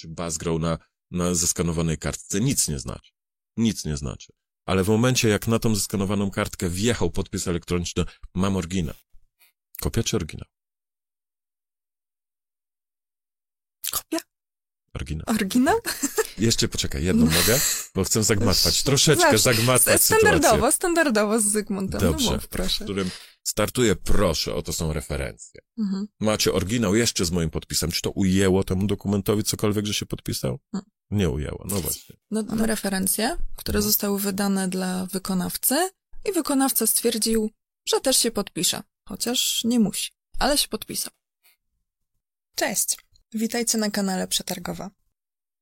czy bas grał na, na zeskanowanej kartce, nic nie znaczy. Nic nie znaczy. Ale w momencie, jak na tą zeskanowaną kartkę wjechał podpis elektroniczny, mam oryginał. Kopia czy oryginał? Kopia? Oryginał. Oryginał? Jeszcze poczekaj, jedną mogę, bo chcę zagmatwać, troszeczkę Zawsze. zagmatwać Standardowo, sytuację. standardowo z Zygmuntem. Dobrze, No mów, w proszę. którym startuję, proszę, oto są referencje. Mhm. Macie oryginał jeszcze z moim podpisem. Czy to ujęło temu dokumentowi cokolwiek, że się podpisał? Mm. Nie ujęło, no właśnie. No, mamy referencje, które zostały wydane dla wykonawcy i wykonawca stwierdził, że też się podpisze, chociaż nie musi, ale się podpisał. Cześć, witajcie na kanale Przetargowa.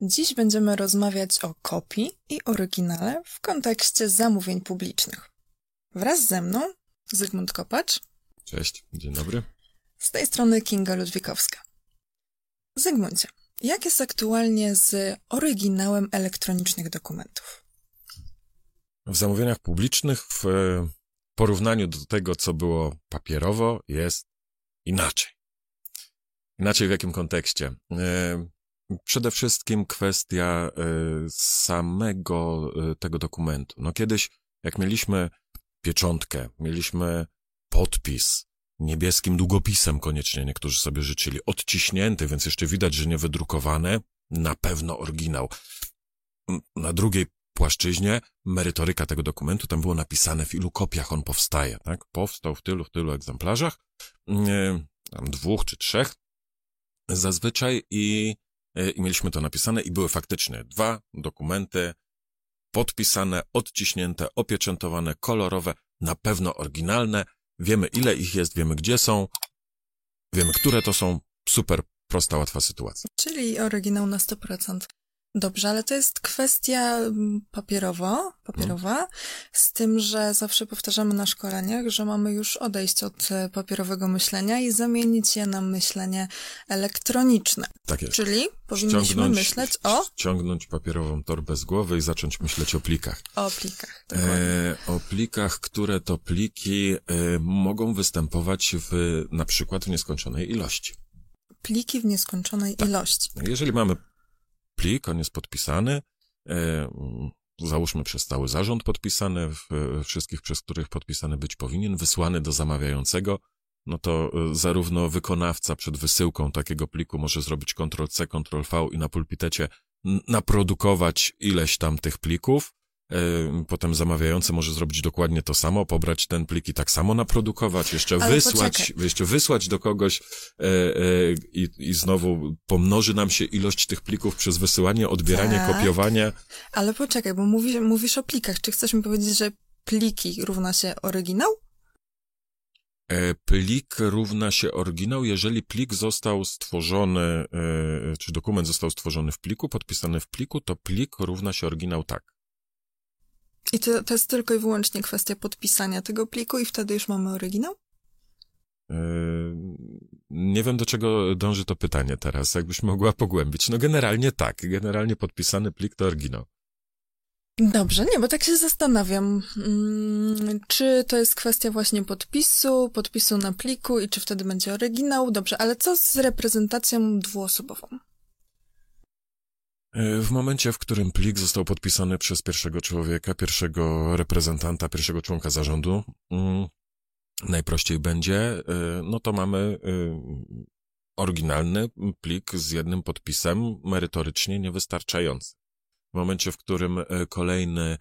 Dziś będziemy rozmawiać o kopii i oryginale w kontekście zamówień publicznych. Wraz ze mną Zygmunt Kopacz, Cześć, dzień dobry. z tej strony Kinga Ludwikowska. Zygmuncie, jak jest aktualnie z oryginałem elektronicznych dokumentów? W zamówieniach publicznych w e, porównaniu do tego, co było papierowo, jest inaczej. Inaczej w jakim kontekście? E, Przede wszystkim kwestia e, samego tego dokumentu. No kiedyś, jak mieliśmy pieczątkę, mieliśmy podpis, niebieskim długopisem koniecznie. Niektórzy sobie życzyli, odciśnięty, więc jeszcze widać, że nie wydrukowane, na pewno oryginał. M, Na drugiej płaszczyźnie merytoryka tego dokumentu, tam było napisane w ilu kopiach on powstaje, tak? Powstał w tylu, w tylu egzemplarzach, e, tam dwóch czy trzech. Zazwyczaj i, e, i mieliśmy to napisane i były faktycznie dwa dokumenty podpisane, odciśnięte, opieczętowane, kolorowe, na pewno oryginalne. Wiemy ile ich jest, wiemy gdzie są, wiemy które to są. Super prosta, łatwa sytuacja. Czyli oryginał na 100%. Dobrze, ale to jest kwestia mm, papierowo, papierowa, z tym, że zawsze powtarzamy na szkoleniach, że mamy już odejść od e, papierowego myślenia i zamienić je na myślenie elektroniczne. Tak jest. Czyli powinniśmy myśleć o, ściągnąć papierową torbę z głowy i zacząć myśleć o plikach. o plikach. Dokładnie. E, o plikach, które to pliki e, mogą występować w na przykład w nieskończonej ilości. Pliki w nieskończonej tak. ilości. Jeżeli mamy plik, on jest podpisany, e, mm, załóżmy przez cały zarząd podpisany, e, wszystkich, przez których podpisany być powinien, wysłany do zamawiającego, no to e, zarówno wykonawca przed wysyłką takiego pliku może zrobić Ctrl-C, Ctrl-V i na pulpitecie naprodukować ileś tam tych plików, Potem zamawiający może zrobić dokładnie to samo, pobrać ten plik i tak samo naprodukować, jeszcze Ale wysłać, poczekaj. jeszcze wysłać do kogoś e, e, i, i znowu pomnoży nam się ilość tych plików przez wysyłanie, odbieranie, Tak. kopiowanie. Ale poczekaj, bo mówisz, mówisz o plikach. Czy chcesz mi powiedzieć, że pliki równa się oryginał? E, Plik równa się oryginał, jeżeli plik został stworzony, e, czy dokument został stworzony w pliku, podpisany w pliku, to plik równa się oryginał tak. I to, to jest tylko i wyłącznie kwestia podpisania tego pliku i wtedy już mamy oryginał? E, Nie wiem, do czego dąży to pytanie teraz, jakbyś mogła pogłębić. No generalnie tak, generalnie podpisany plik to oryginał. Dobrze, nie, bo tak się zastanawiam, mm, czy to jest kwestia właśnie podpisu, podpisu na pliku i czy wtedy będzie oryginał. Dobrze, ale co z reprezentacją dwuosobową? E, W momencie, w którym plik został podpisany przez pierwszego człowieka, pierwszego reprezentanta, pierwszego członka zarządu, mm, najprościej będzie, e, no to mamy e, oryginalny plik z jednym podpisem, merytorycznie niewystarczający. W momencie, w którym kolejny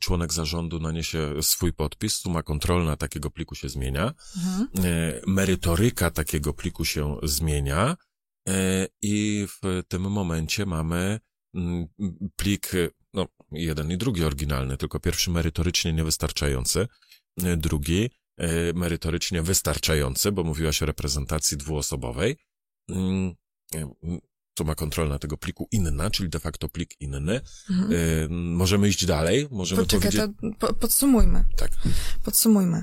członek zarządu naniesie swój podpis, suma kontrolna takiego pliku się zmienia, Mhm. merytoryka takiego pliku się zmienia i w tym momencie mamy plik, e, no jeden i drugi oryginalny, tylko pierwszy merytorycznie niewystarczający, e, drugi e, merytorycznie wystarczający, bo mówiłaś o reprezentacji dwuosobowej. Mm, e, mm, Suma kontrolna tego pliku inna, czyli de facto plik inny. Mhm. Możemy iść dalej, możemy Poczekaj, powiedzieć... to podsumujmy. Tak. Podsumujmy.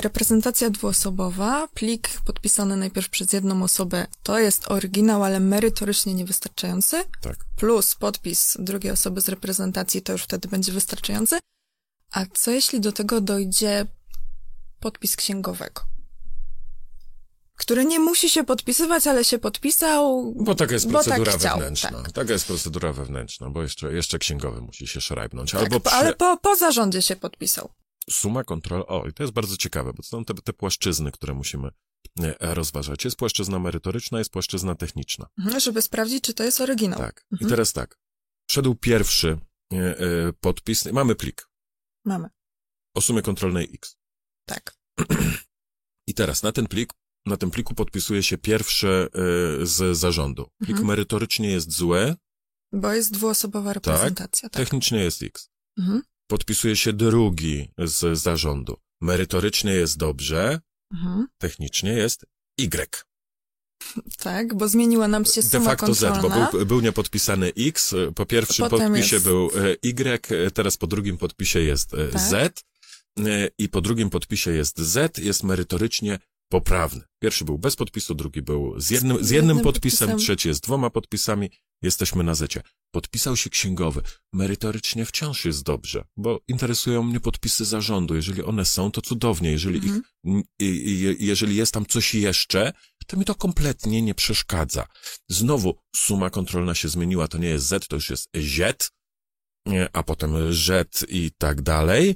Reprezentacja dwuosobowa, plik podpisany najpierw przez jedną osobę, to jest oryginał, ale merytorycznie niewystarczający, Tak. plus podpis drugiej osoby z reprezentacji, to już wtedy będzie wystarczający. A co jeśli do tego dojdzie podpis księgowego? który nie musi się podpisywać, ale się podpisał. Bo taka jest tak procedura chciał, wewnętrzna. tak. Taka jest procedura wewnętrzna, bo jeszcze, jeszcze księgowy musi się szrajbnąć. Tak, Albo przy... ale po, po zarządzie się podpisał. Suma kontrol. O, i to jest bardzo ciekawe, bo to są te, te płaszczyzny, które musimy e, rozważać. Jest płaszczyzna merytoryczna, jest płaszczyzna techniczna. Mhm, Żeby sprawdzić, czy to jest oryginał. Tak. I Mhm. teraz tak. Wszedł pierwszy e, e, podpis. Mamy plik Mamy. o sumie kontrolnej X. Tak. I teraz na ten plik, na tym pliku podpisuje się pierwszy e, z zarządu. Plik Mhm. merytorycznie jest złe, Bo jest dwuosobowa reprezentacja. Tak. technicznie jest X. Mhm. Podpisuje się drugi z zarządu. Merytorycznie jest dobrze, Mhm. technicznie jest Y. Tak, bo zmieniła nam się De suma facto Z, kontrolna. bo był, był niepodpisany X, po pierwszym Potem podpisie jest- był Y, e, teraz po drugim podpisie jest e, Tak. Z e, i po drugim podpisie jest Z, jest merytorycznie poprawny. Pierwszy był bez podpisu, drugi był z jednym, z jednym podpisem, podpisem. trzeci jest dwoma podpisami, jesteśmy na zecie. Podpisał się księgowy. Merytorycznie wciąż jest dobrze, bo interesują mnie podpisy zarządu. Jeżeli one są, to cudownie. Jeżeli, Mhm. ich, jeżeli jest tam coś jeszcze, to mi to kompletnie nie przeszkadza. Znowu suma kontrolna się zmieniła, to nie jest Z, to już jest Z, a potem Z i tak dalej,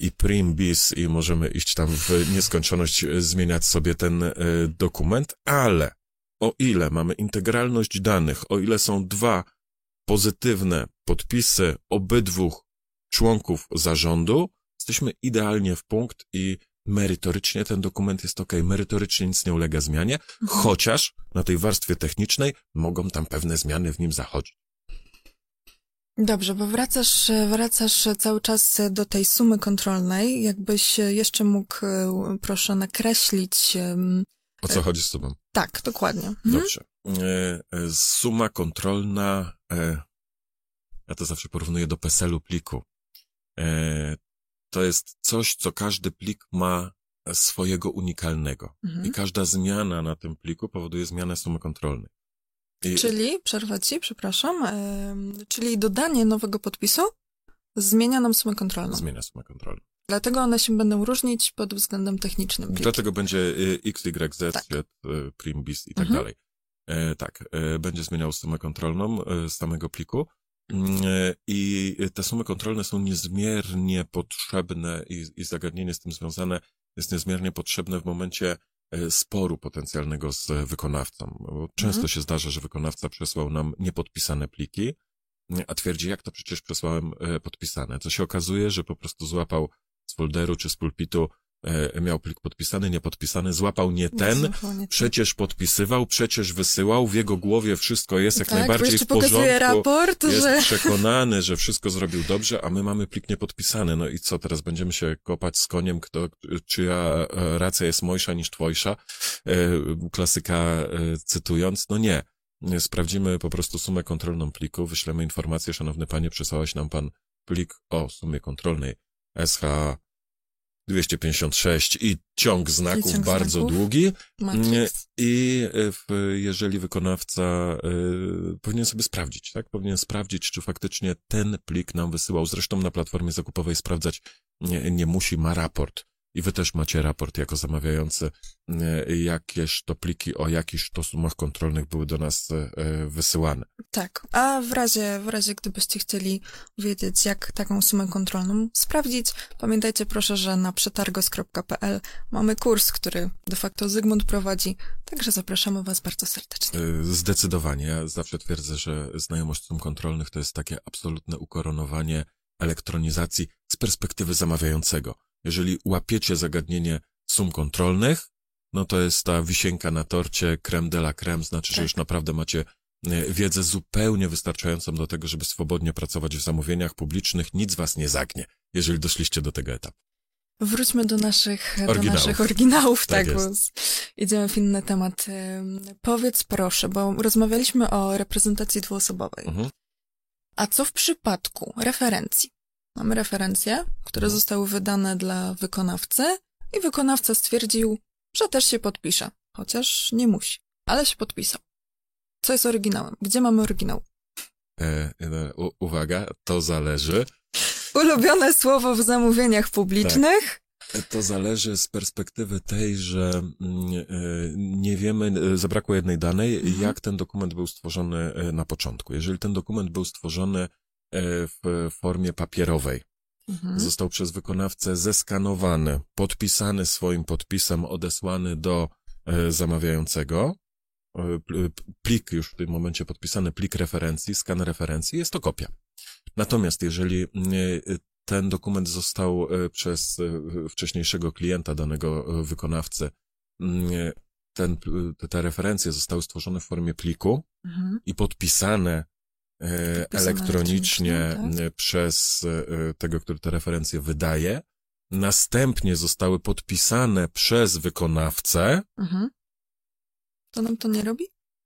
i prim bis i możemy iść tam w nieskończoność, e, zmieniać sobie ten e, dokument, ale o ile mamy integralność danych, o ile są dwa pozytywne podpisy obydwu członków zarządu, jesteśmy idealnie w punkt i merytorycznie ten dokument jest ok, merytorycznie nic nie ulega zmianie, Mhm. chociaż na tej warstwie technicznej mogą tam pewne zmiany w nim zachodzić. Dobrze, bo wracasz, wracasz cały czas do tej sumy kontrolnej. Jakbyś jeszcze mógł, e, proszę, nakreślić. O co chodzi z tobą? Tak, dokładnie. Mhm. Dobrze. E, e, suma kontrolna, e, ja to zawsze porównuję do PESEL-u pliku. E, to jest coś, co każdy plik ma swojego unikalnego. Mhm. I każda zmiana na tym pliku powoduje zmianę sumy kontrolnej. I, Czyli, przerwę ci, przepraszam, em, czyli dodanie nowego podpisu zmienia nam sumę kontrolną. Zmienia sumę kontrolną. Dlatego one się będą różnić pod względem technicznym. pliki. Dlatego będzie y, X, Y, Z, Tak. Z, y, prim, bis i tak Mhm. dalej. E, tak, e, będzie zmieniał sumę kontrolną e, z samego pliku. Mm, e, I te sumy kontrolne są niezmiernie potrzebne i, i zagadnienie z tym związane jest niezmiernie potrzebne w momencie sporu potencjalnego z wykonawcą. Często Mhm. się zdarza, że wykonawca przesłał nam niepodpisane pliki, a twierdzi, jak to przecież przesłałem e, podpisane. Co się okazuje, że po prostu złapał z folderu czy z pulpitu, e, miał plik podpisany, niepodpisany, złapał nie ten, tak. przecież podpisywał, przecież wysyłał, w jego głowie wszystko jest jak tak, najbardziej w porządku. raport, jest że... przekonany, że wszystko zrobił dobrze, a my mamy plik niepodpisany. No i co, teraz będziemy się kopać z koniem, kto, czyja e, racja jest mojsza niż twojsza? E, Klasyka e, cytując, no nie. Nie, Sprawdzimy po prostu sumę kontrolną pliku, wyślemy informację, szanowny panie, przesłałeś nam pan plik o sumie kontrolnej SH 256 i ciąg znaków ciąg bardzo znaków. długi. Matrix. I e, w, jeżeli wykonawca y, powinien sobie sprawdzić, tak? Powinien sprawdzić, czy faktycznie ten plik nam wysyłał. Zresztą na platformie zakupowej sprawdzać nie, nie musi, ma raport. I wy też macie raport jako zamawiający, y, jakież to pliki o jakichś to sumach kontrolnych były do nas y, wysyłane. Tak, a w razie, w razie gdybyście chcieli wiedzieć, jak taką sumę kontrolną sprawdzić, pamiętajcie proszę, że na przetargos.pl mamy kurs, który de facto Zygmunt prowadzi, także zapraszamy Was bardzo serdecznie. Zdecydowanie. Ja zawsze twierdzę, że znajomość sum kontrolnych to jest takie absolutne ukoronowanie elektronizacji z perspektywy zamawiającego. Jeżeli łapiecie zagadnienie sum kontrolnych, no to jest ta wisienka na torcie creme de la creme, znaczy, że Tak. już naprawdę macie y, wiedzę zupełnie wystarczającą do tego, żeby swobodnie pracować w zamówieniach publicznych. Nic was nie zagnie, jeżeli doszliście do tego etapu. Wróćmy do naszych do Oryginałów. naszych oryginałów, Tak tak, bo idziemy w inny temat. Powiedz proszę, bo rozmawialiśmy o reprezentacji dwuosobowej. Mhm. A co w przypadku referencji? Mamy referencje, które Mhm. zostały wydane dla wykonawcy i wykonawca stwierdził, że też się podpisze, chociaż nie musi, ale się podpisał. Co jest oryginałem? Gdzie mamy oryginał? E, e, u, uwaga, to zależy. Ulubione słowo w zamówieniach publicznych. To zależy z perspektywy tej, że mm, e, nie wiemy, e, zabrakło jednej danej, Mhm. jak ten dokument był stworzony na początku. Jeżeli ten dokument był stworzony w formie papierowej, Mhm. został przez wykonawcę zeskanowany, podpisany swoim podpisem, odesłany do e, zamawiającego, e, pl- plik już w tym momencie podpisany, plik referencji, skan referencji, jest to kopia. Natomiast jeżeli e, ten dokument został e, przez e, wcześniejszego klienta danego e, wykonawcy, ten, te- te referencje zostały stworzone w formie pliku Mhm. i e, Podpisane elektronicznie elektronicznie, e, przez e, tego, który te referencje wydaje. Następnie zostały podpisane przez wykonawcę, Mhm. To nam to nie robi?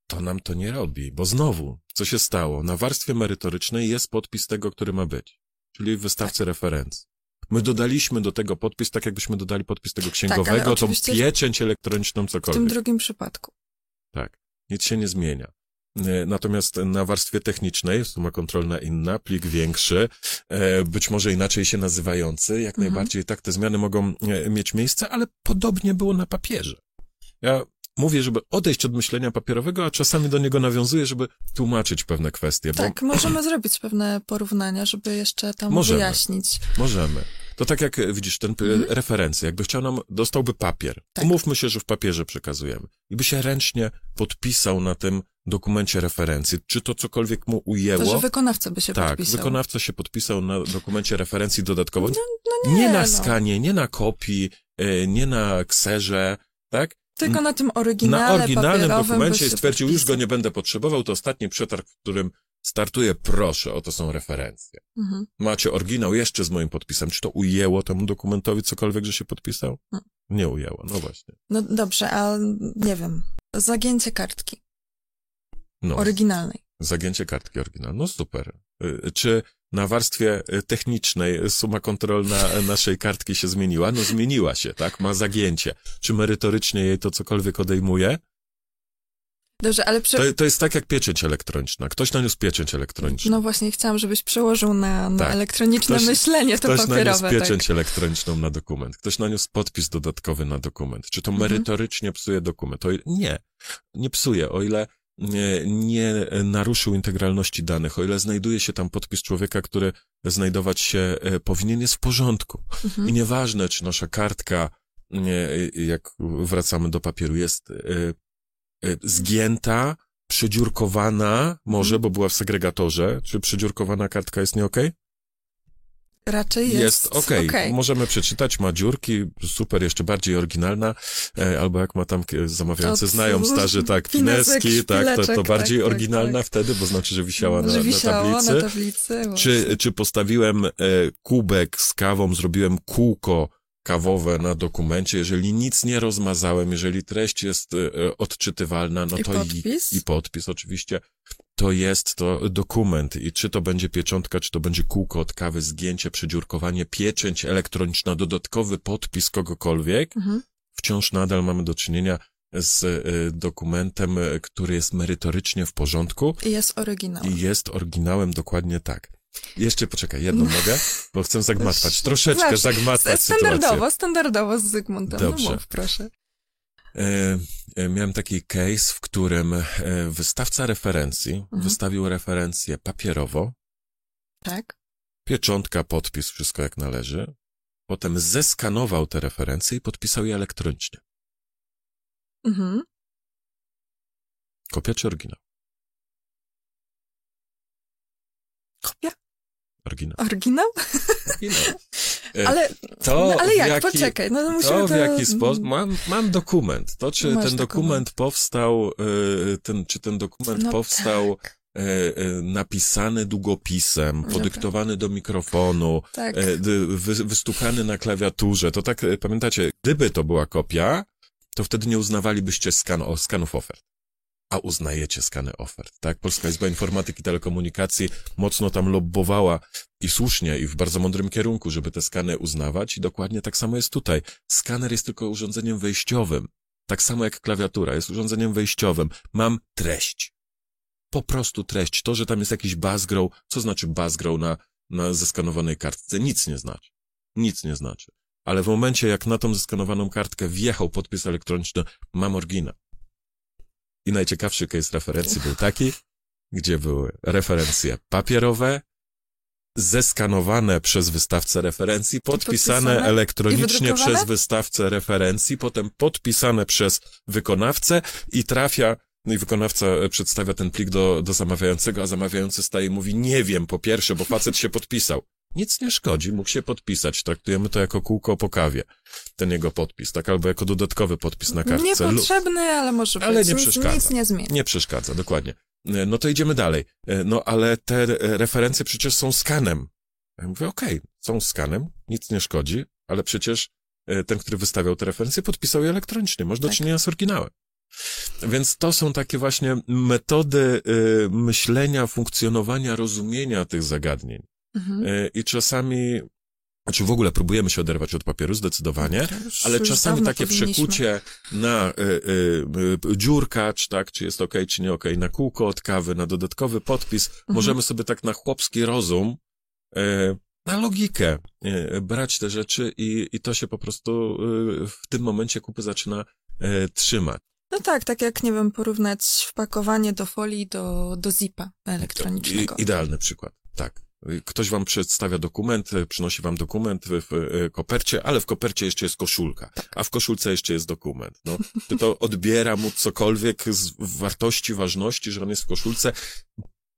to nam to nie robi, bo znowu, co się stało? Na warstwie merytorycznej jest podpis tego, który ma być, czyli wystawcy Tak. referencji. My dodaliśmy do tego podpis, tak jakbyśmy dodali podpis tego księgowego, tą oczywiście pieczęć elektroniczną, W tym cokolwiek. drugim przypadku. Tak, nic się nie zmienia. E, Natomiast na warstwie technicznej, suma kontrolna inna, plik większy, e, być może inaczej się nazywający, jak Mhm. najbardziej tak te zmiany mogą e, mieć miejsce, ale podobnie było na papierze. Ja mówię, żeby odejść od myślenia papierowego, a czasami do niego nawiązuję, żeby tłumaczyć pewne kwestie, bo Tak, możemy zrobić pewne porównania, żeby jeszcze tam Możemy. wyjaśnić. Możemy. To tak jak widzisz, ten mhm. referencję, jakby chciał nam, dostałby papier. Tak. Umówmy się, że w papierze przekazujemy. I by się ręcznie podpisał na tym dokumencie referencji. Czy to cokolwiek mu To, ujęło? że wykonawca by się tak, podpisał. wykonawca się podpisał na dokumencie referencji dodatkowo. No nie, nie, na no. skanie, nie na kopii, e, nie na kserze, tak? Tylko na tym oryginale Na oryginalnym dokumencie i stwierdził, już go podpisał. nie będę potrzebował, to ostatni przetarg, w którym startuję, proszę, oto są referencje. Mhm. Macie oryginał jeszcze z moim podpisem. Czy to ujęło temu dokumentowi cokolwiek, że się podpisał? Hmm. Nie ujęło, no właśnie. No dobrze, a nie wiem, zagięcie kartki No, oryginalnej. zagięcie kartki oryginał. No super. Y, Czy na warstwie y, technicznej suma kontrolna naszej kartki się zmieniła? No zmieniła się, tak? Ma zagięcie. Czy merytorycznie jej to cokolwiek odejmuje? Dobrze, ale przy... To, to jest tak jak pieczęć elektroniczna. Ktoś naniósł pieczęć elektroniczną. No właśnie, chciałam, żebyś przełożył na, na Tak. elektroniczne Ktoś- myślenie, to Ktoś naniósł papierowe. pieczęć Tak. elektroniczną na dokument. Ktoś naniósł podpis dodatkowy na dokument. Czy to Mhm. merytorycznie psuje dokument? O nie, nie psuje, o ile nie, nie naruszył integralności danych, o ile znajduje się tam podpis człowieka, który znajdować się e, powinien, jest w porządku. Mhm. I nieważne, czy nasza kartka, nie, jak wracamy do papieru, jest e, e, zgięta, przedziurkowana, może, Mhm. bo była w segregatorze. Czy przedziurkowana kartka jest nie okej? Raczej jest, Jest okej. okej. Możemy przeczytać, ma dziurki, super, jeszcze bardziej oryginalna, e, albo jak ma tam zamawiający Od znają starzy, tak, pineski, tak, to, to bardziej tak, tak, oryginalna wtedy, bo znaczy, że wisiała na, Że na wisiało tablicy. na tablicy. Czy, czy postawiłem e, kubek z kawą, zrobiłem kółko kawowe na dokumencie, jeżeli nic nie rozmazałem, jeżeli treść jest e, e, odczytywalna, no I to podpis? I, i podpis oczywiście, to jest to dokument i czy to będzie pieczątka, czy to będzie kółko od kawy, zgięcie, przedziurkowanie, pieczęć elektroniczna, dodatkowy podpis kogokolwiek, Mhm. wciąż nadal mamy do czynienia z e, dokumentem, e, który jest merytorycznie w porządku, I jest oryginał. i jest oryginałem dokładnie tak. Jeszcze poczekaj, jedną mogę, bo chcę zagmatwać, troszeczkę Zawsze. zagmatwać Standardowo, sytuację. standardowo z Zygmuntem. Dobrze. No mów, proszę. E, e, miałem taki case, w którym e, wystawca referencji Mhm. wystawił referencję papierowo, Tak? pieczątka, podpis, wszystko jak należy, potem zeskanował te referencje i podpisał je elektronicznie. Mhm. Kopia czy oryginał? Kopia? Oryginał. Oryginał? oryginał. E, Ale, to no, ale jak? jaki- Poczekaj, no musimy To to... w jaki sposób? Mam, mam dokument. To, czy Masz ten dokument, dokument. powstał, e, ten, czy ten dokument No powstał Tak, e, napisany długopisem, Dobra. podyktowany do mikrofonu, tak. wy, wystukany na klawiaturze. To tak, pamiętacie, gdyby to była kopia, to wtedy nie uznawalibyście skan, o, skanów ofert. A uznajecie skany ofert, tak? Polska Izba Informatyki i Telekomunikacji mocno tam lobbowała i słusznie, i w bardzo mądrym kierunku, żeby te skany uznawać i dokładnie tak samo jest tutaj. Skaner jest tylko urządzeniem wejściowym. Tak samo jak klawiatura jest urządzeniem wejściowym. Mam treść. Po prostu treść. To, że tam jest jakiś buzzgrow, co znaczy buzzgrow na, na zeskanowanej kartce? Nic nie znaczy. Nic nie znaczy. ale w momencie, jak na tą zeskanowaną kartkę wjechał podpis elektroniczny, mam oryginał. I najciekawszy case referencji był taki, gdzie były referencje papierowe, zeskanowane przez wystawcę referencji, podpisane, Podpisane elektronicznie przez wystawcę referencji, potem podpisane przez wykonawcę i trafia, no i wykonawca e, przedstawia ten plik do, do zamawiającego, a zamawiający staje i mówi, nie wiem, po pierwsze, bo facet się podpisał. Nic nie szkodzi, mógł się podpisać. Traktujemy to jako kółko po kawie, ten jego podpis, tak? Albo jako dodatkowy podpis na kartce. Niepotrzebny, ale może Ale być. nie nic, przeszkadza. nic nie zmieni. nie przeszkadza, dokładnie. E, No to idziemy dalej. E, No ale te referencje przecież są skanem. Ja mówię, okej, są skanem, nic nie szkodzi, ale przecież e, ten, który wystawiał te referencje, podpisał je elektronicznie. Masz do Tak. czynienia z oryginałem. Więc to są takie właśnie metody myślenia, funkcjonowania, rozumienia tych zagadnień. Mhm. E, I czasami, znaczy w ogóle próbujemy się oderwać od papieru, zdecydowanie, już- ale już czasami takie przekucie na y, y, y, dziurkacz, tak, czy jest okej, czy nie okej, na kółko od kawy, na dodatkowy podpis, Mhm. możemy sobie tak na chłopski rozum, y, na logikę y, brać te rzeczy i, i to się po prostu y, w tym momencie kupy zaczyna y, trzymać. No tak, tak jak, nie wiem, porównać wpakowanie do folii do, do zipa elektronicznego. I, idealny przykład, tak. Ktoś wam przedstawia dokument, y, przynosi wam dokument w, y, kopercie, ale w kopercie jeszcze jest koszulka, a w koszulce jeszcze jest dokument. No, czy to odbiera mu cokolwiek z wartości, ważności, że on jest w koszulce?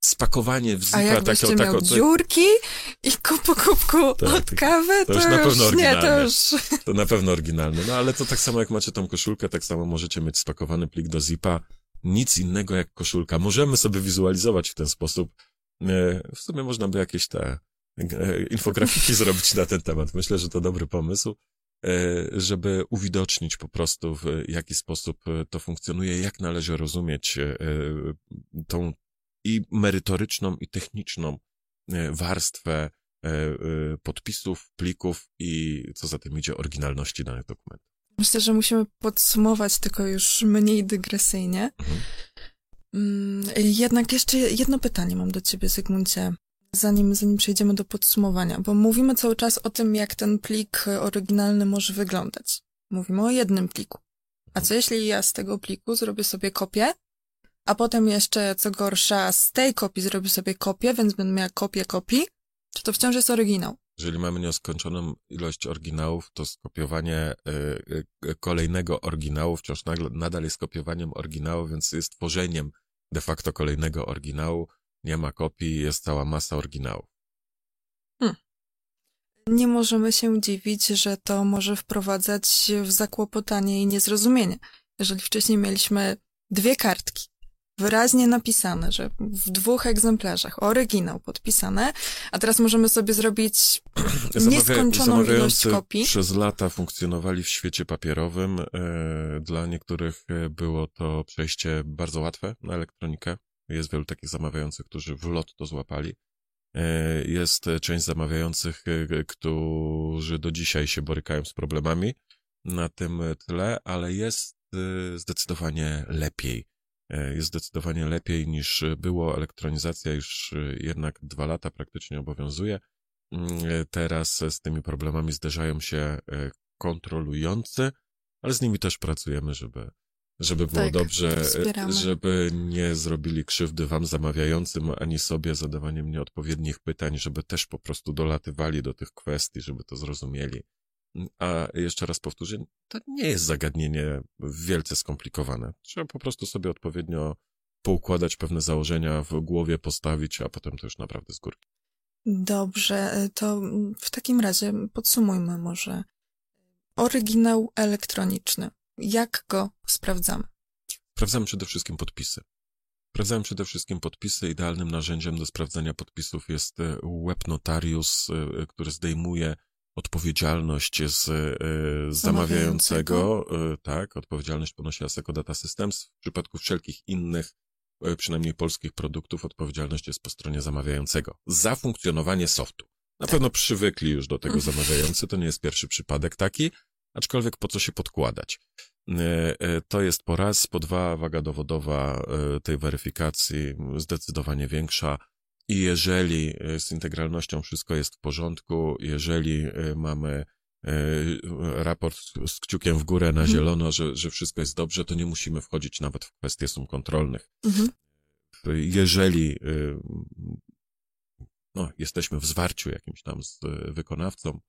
Spakowanie w zipa takiego, to, dziurki i kup po kubku Tak, od kawy, to, to już na pewno nie, to oryginalne. już... to na pewno oryginalne. No ale to tak samo jak macie tą koszulkę, tak samo możecie mieć spakowany plik do zipa. Nic innego jak koszulka. Możemy sobie wizualizować w ten sposób. E, W sumie można by jakieś te e, infografiki zrobić na ten temat. Myślę, że to dobry pomysł, e, żeby uwidocznić po prostu w jaki sposób to funkcjonuje, jak należy rozumieć tą i merytoryczną, i techniczną warstwę podpisów, plików i co za tym idzie, oryginalności danych dokumentów. Myślę, że musimy podsumować tylko już mniej dygresyjnie. Mhm. Mm, Jednak jeszcze jedno pytanie mam do ciebie, Zygmuncie, zanim, zanim przejdziemy do podsumowania, bo mówimy cały czas o tym, jak ten plik oryginalny może wyglądać. Mówimy o jednym pliku. A co jeśli ja z tego pliku zrobię sobie kopię, a potem jeszcze, co gorsza, z tej kopii zrobię sobie kopię, więc będę miała kopię kopii? Czy to wciąż jest oryginał? Jeżeli mamy nieskończoną ilość oryginałów, to skopiowanie e, e, kolejnego oryginału wciąż nadal jest kopiowaniem oryginału, więc jest tworzeniem de facto kolejnego oryginału. Nie ma kopii, jest cała masa oryginałów. Nie możemy się dziwić, że to może wprowadzać w zakłopotanie i niezrozumienie. Jeżeli wcześniej mieliśmy dwie kartki, wyraźnie napisane, że w dwóch egzemplarzach, oryginał podpisane, a teraz możemy sobie zrobić nieskończoną ilość kopii. przez lata funkcjonowali w świecie papierowym. E, dla niektórych e, było to przejście bardzo łatwe na elektronikę. Jest wielu takich zamawiających, którzy w lot to złapali. E, Jest część zamawiających, którzy do dzisiaj się borykają z problemami na tym tle, ale jest zdecydowanie lepiej. E, Jest zdecydowanie lepiej niż było. Elektronizacja już e, jednak dwa lata praktycznie obowiązuje. Mm, e, Teraz z tymi problemami zderzają się kontrolujący, ale z nimi też pracujemy, żeby, żeby było Tak, dobrze, wspieramy. żeby nie zrobili krzywdy wam zamawiającym, ani sobie zadawaniem nieodpowiednich pytań, żeby też po prostu dolatywali do tych kwestii, żeby to zrozumieli. A jeszcze raz powtórzę, to nie jest zagadnienie wielce skomplikowane. Trzeba po prostu sobie odpowiednio poukładać pewne założenia w głowie, postawić, a potem to już naprawdę z górki. Dobrze, to w takim razie podsumujmy może. Oryginał elektroniczny. Jak go sprawdzamy? Sprawdzamy przede wszystkim podpisy. Sprawdzamy przede wszystkim podpisy. Idealnym narzędziem do sprawdzania podpisów jest e, web notarius, e, który zdejmuje odpowiedzialność z e, zamawiającego. E, Tak, odpowiedzialność ponosi Asseco Data Systems. W przypadku wszelkich innych, e, przynajmniej polskich produktów, odpowiedzialność jest po stronie zamawiającego za funkcjonowanie softu. Na pewno przywykli już do tego zamawiający, to nie jest pierwszy przypadek taki, aczkolwiek po co się podkładać. To jest po raz, po dwa waga dowodowa tej weryfikacji zdecydowanie większa. I jeżeli e, z integralnością wszystko jest w porządku, jeżeli e, mamy raport z kciukiem w górę na Mhm. zielono, że, że wszystko jest dobrze, to nie musimy wchodzić nawet w kwestie sum kontrolnych. Mhm. Jeżeli no, jesteśmy w zwarciu jakimś tam z wykonawcą,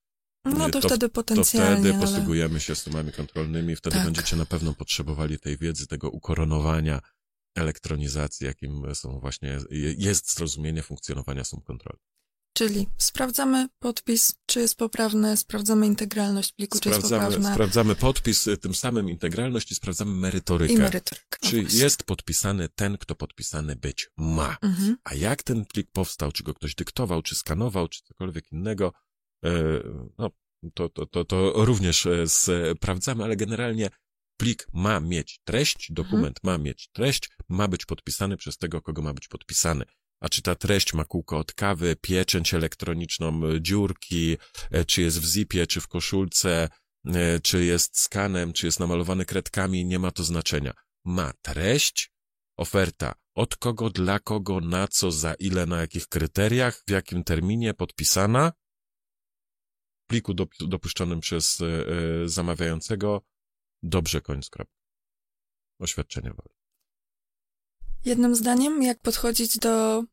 No to, To- wtedy to potencjalnie, wtedy ale... posługujemy się sumami kontrolnymi, wtedy Tak. będziecie na pewno potrzebowali tej wiedzy, tego ukoronowania, elektronizacji, jakim są właśnie, jest zrozumienie funkcjonowania sum kontroli. Czyli sprawdzamy podpis, czy jest poprawny, sprawdzamy integralność pliku, czy jest Sprawdzamy, poprawna sprawdzamy podpis, y, tym samym integralność i sprawdzamy merytorykę. i merytorykę. No Czy właśnie. jest podpisany ten, kto podpisany być ma. Mhm. A jak ten plik powstał, czy go ktoś dyktował, czy skanował, czy cokolwiek innego, e, no, to, to, to, to również e, sprawdzamy, ale generalnie plik ma mieć treść, dokument ma mieć treść, ma być podpisany przez tego, kogo ma być podpisany. A czy ta treść ma kółko od kawy, pieczęć elektroniczną, e, dziurki, e, czy jest w zipie, czy w koszulce, e, czy jest skanem, czy jest namalowany kredkami, nie ma to znaczenia. Ma treść, oferta od kogo, dla kogo, na co, za ile, na jakich kryteriach, w jakim terminie podpisana, w pliku dop- dopuszczonym przez zamawiającego, dobrze, koniec, kropka. Oświadczenie woli. Jednym zdaniem, jak podchodzić do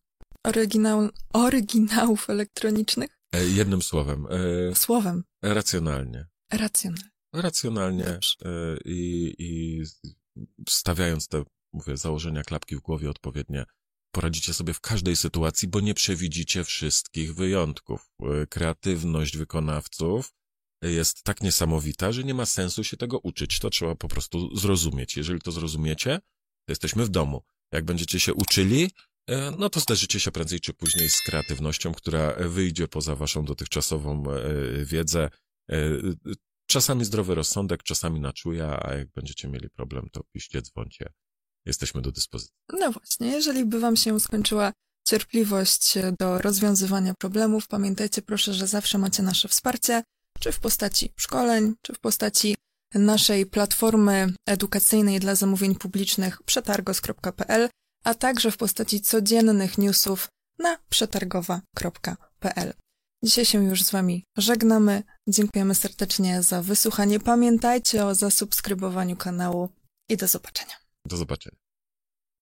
oryginał, oryginałów elektronicznych? E, jednym słowem, e, Słowem, racjonalnie. racjonalnie. Racjonalnie e, i, i stawiając te, mówię, założenia klapki w głowie odpowiednie, poradzicie sobie w każdej sytuacji, bo nie przewidzicie wszystkich wyjątków. E, Kreatywność wykonawców jest tak niesamowita, że nie ma sensu się tego uczyć. To trzeba po prostu zrozumieć. Jeżeli to zrozumiecie, to jesteśmy w domu. Jak będziecie się uczyli, e, no to zderzycie się prędzej czy później z kreatywnością, która wyjdzie poza waszą dotychczasową e, wiedzę. E, Czasami zdrowy rozsądek, czasami na czuja, a jak będziecie mieli problem, to piszcie, dzwońcie. Jesteśmy do dyspozycji. No właśnie, jeżeli by wam się skończyła cierpliwość do rozwiązywania problemów, pamiętajcie proszę, że zawsze macie nasze wsparcie, czy w postaci szkoleń, czy w postaci naszej platformy edukacyjnej dla zamówień publicznych przetargos.pl, a także w postaci codziennych newsów na przetargowa.pl. Dzisiaj się już z Wami żegnamy. Dziękujemy serdecznie za wysłuchanie. Pamiętajcie o zasubskrybowaniu kanału i do zobaczenia. Do zobaczenia.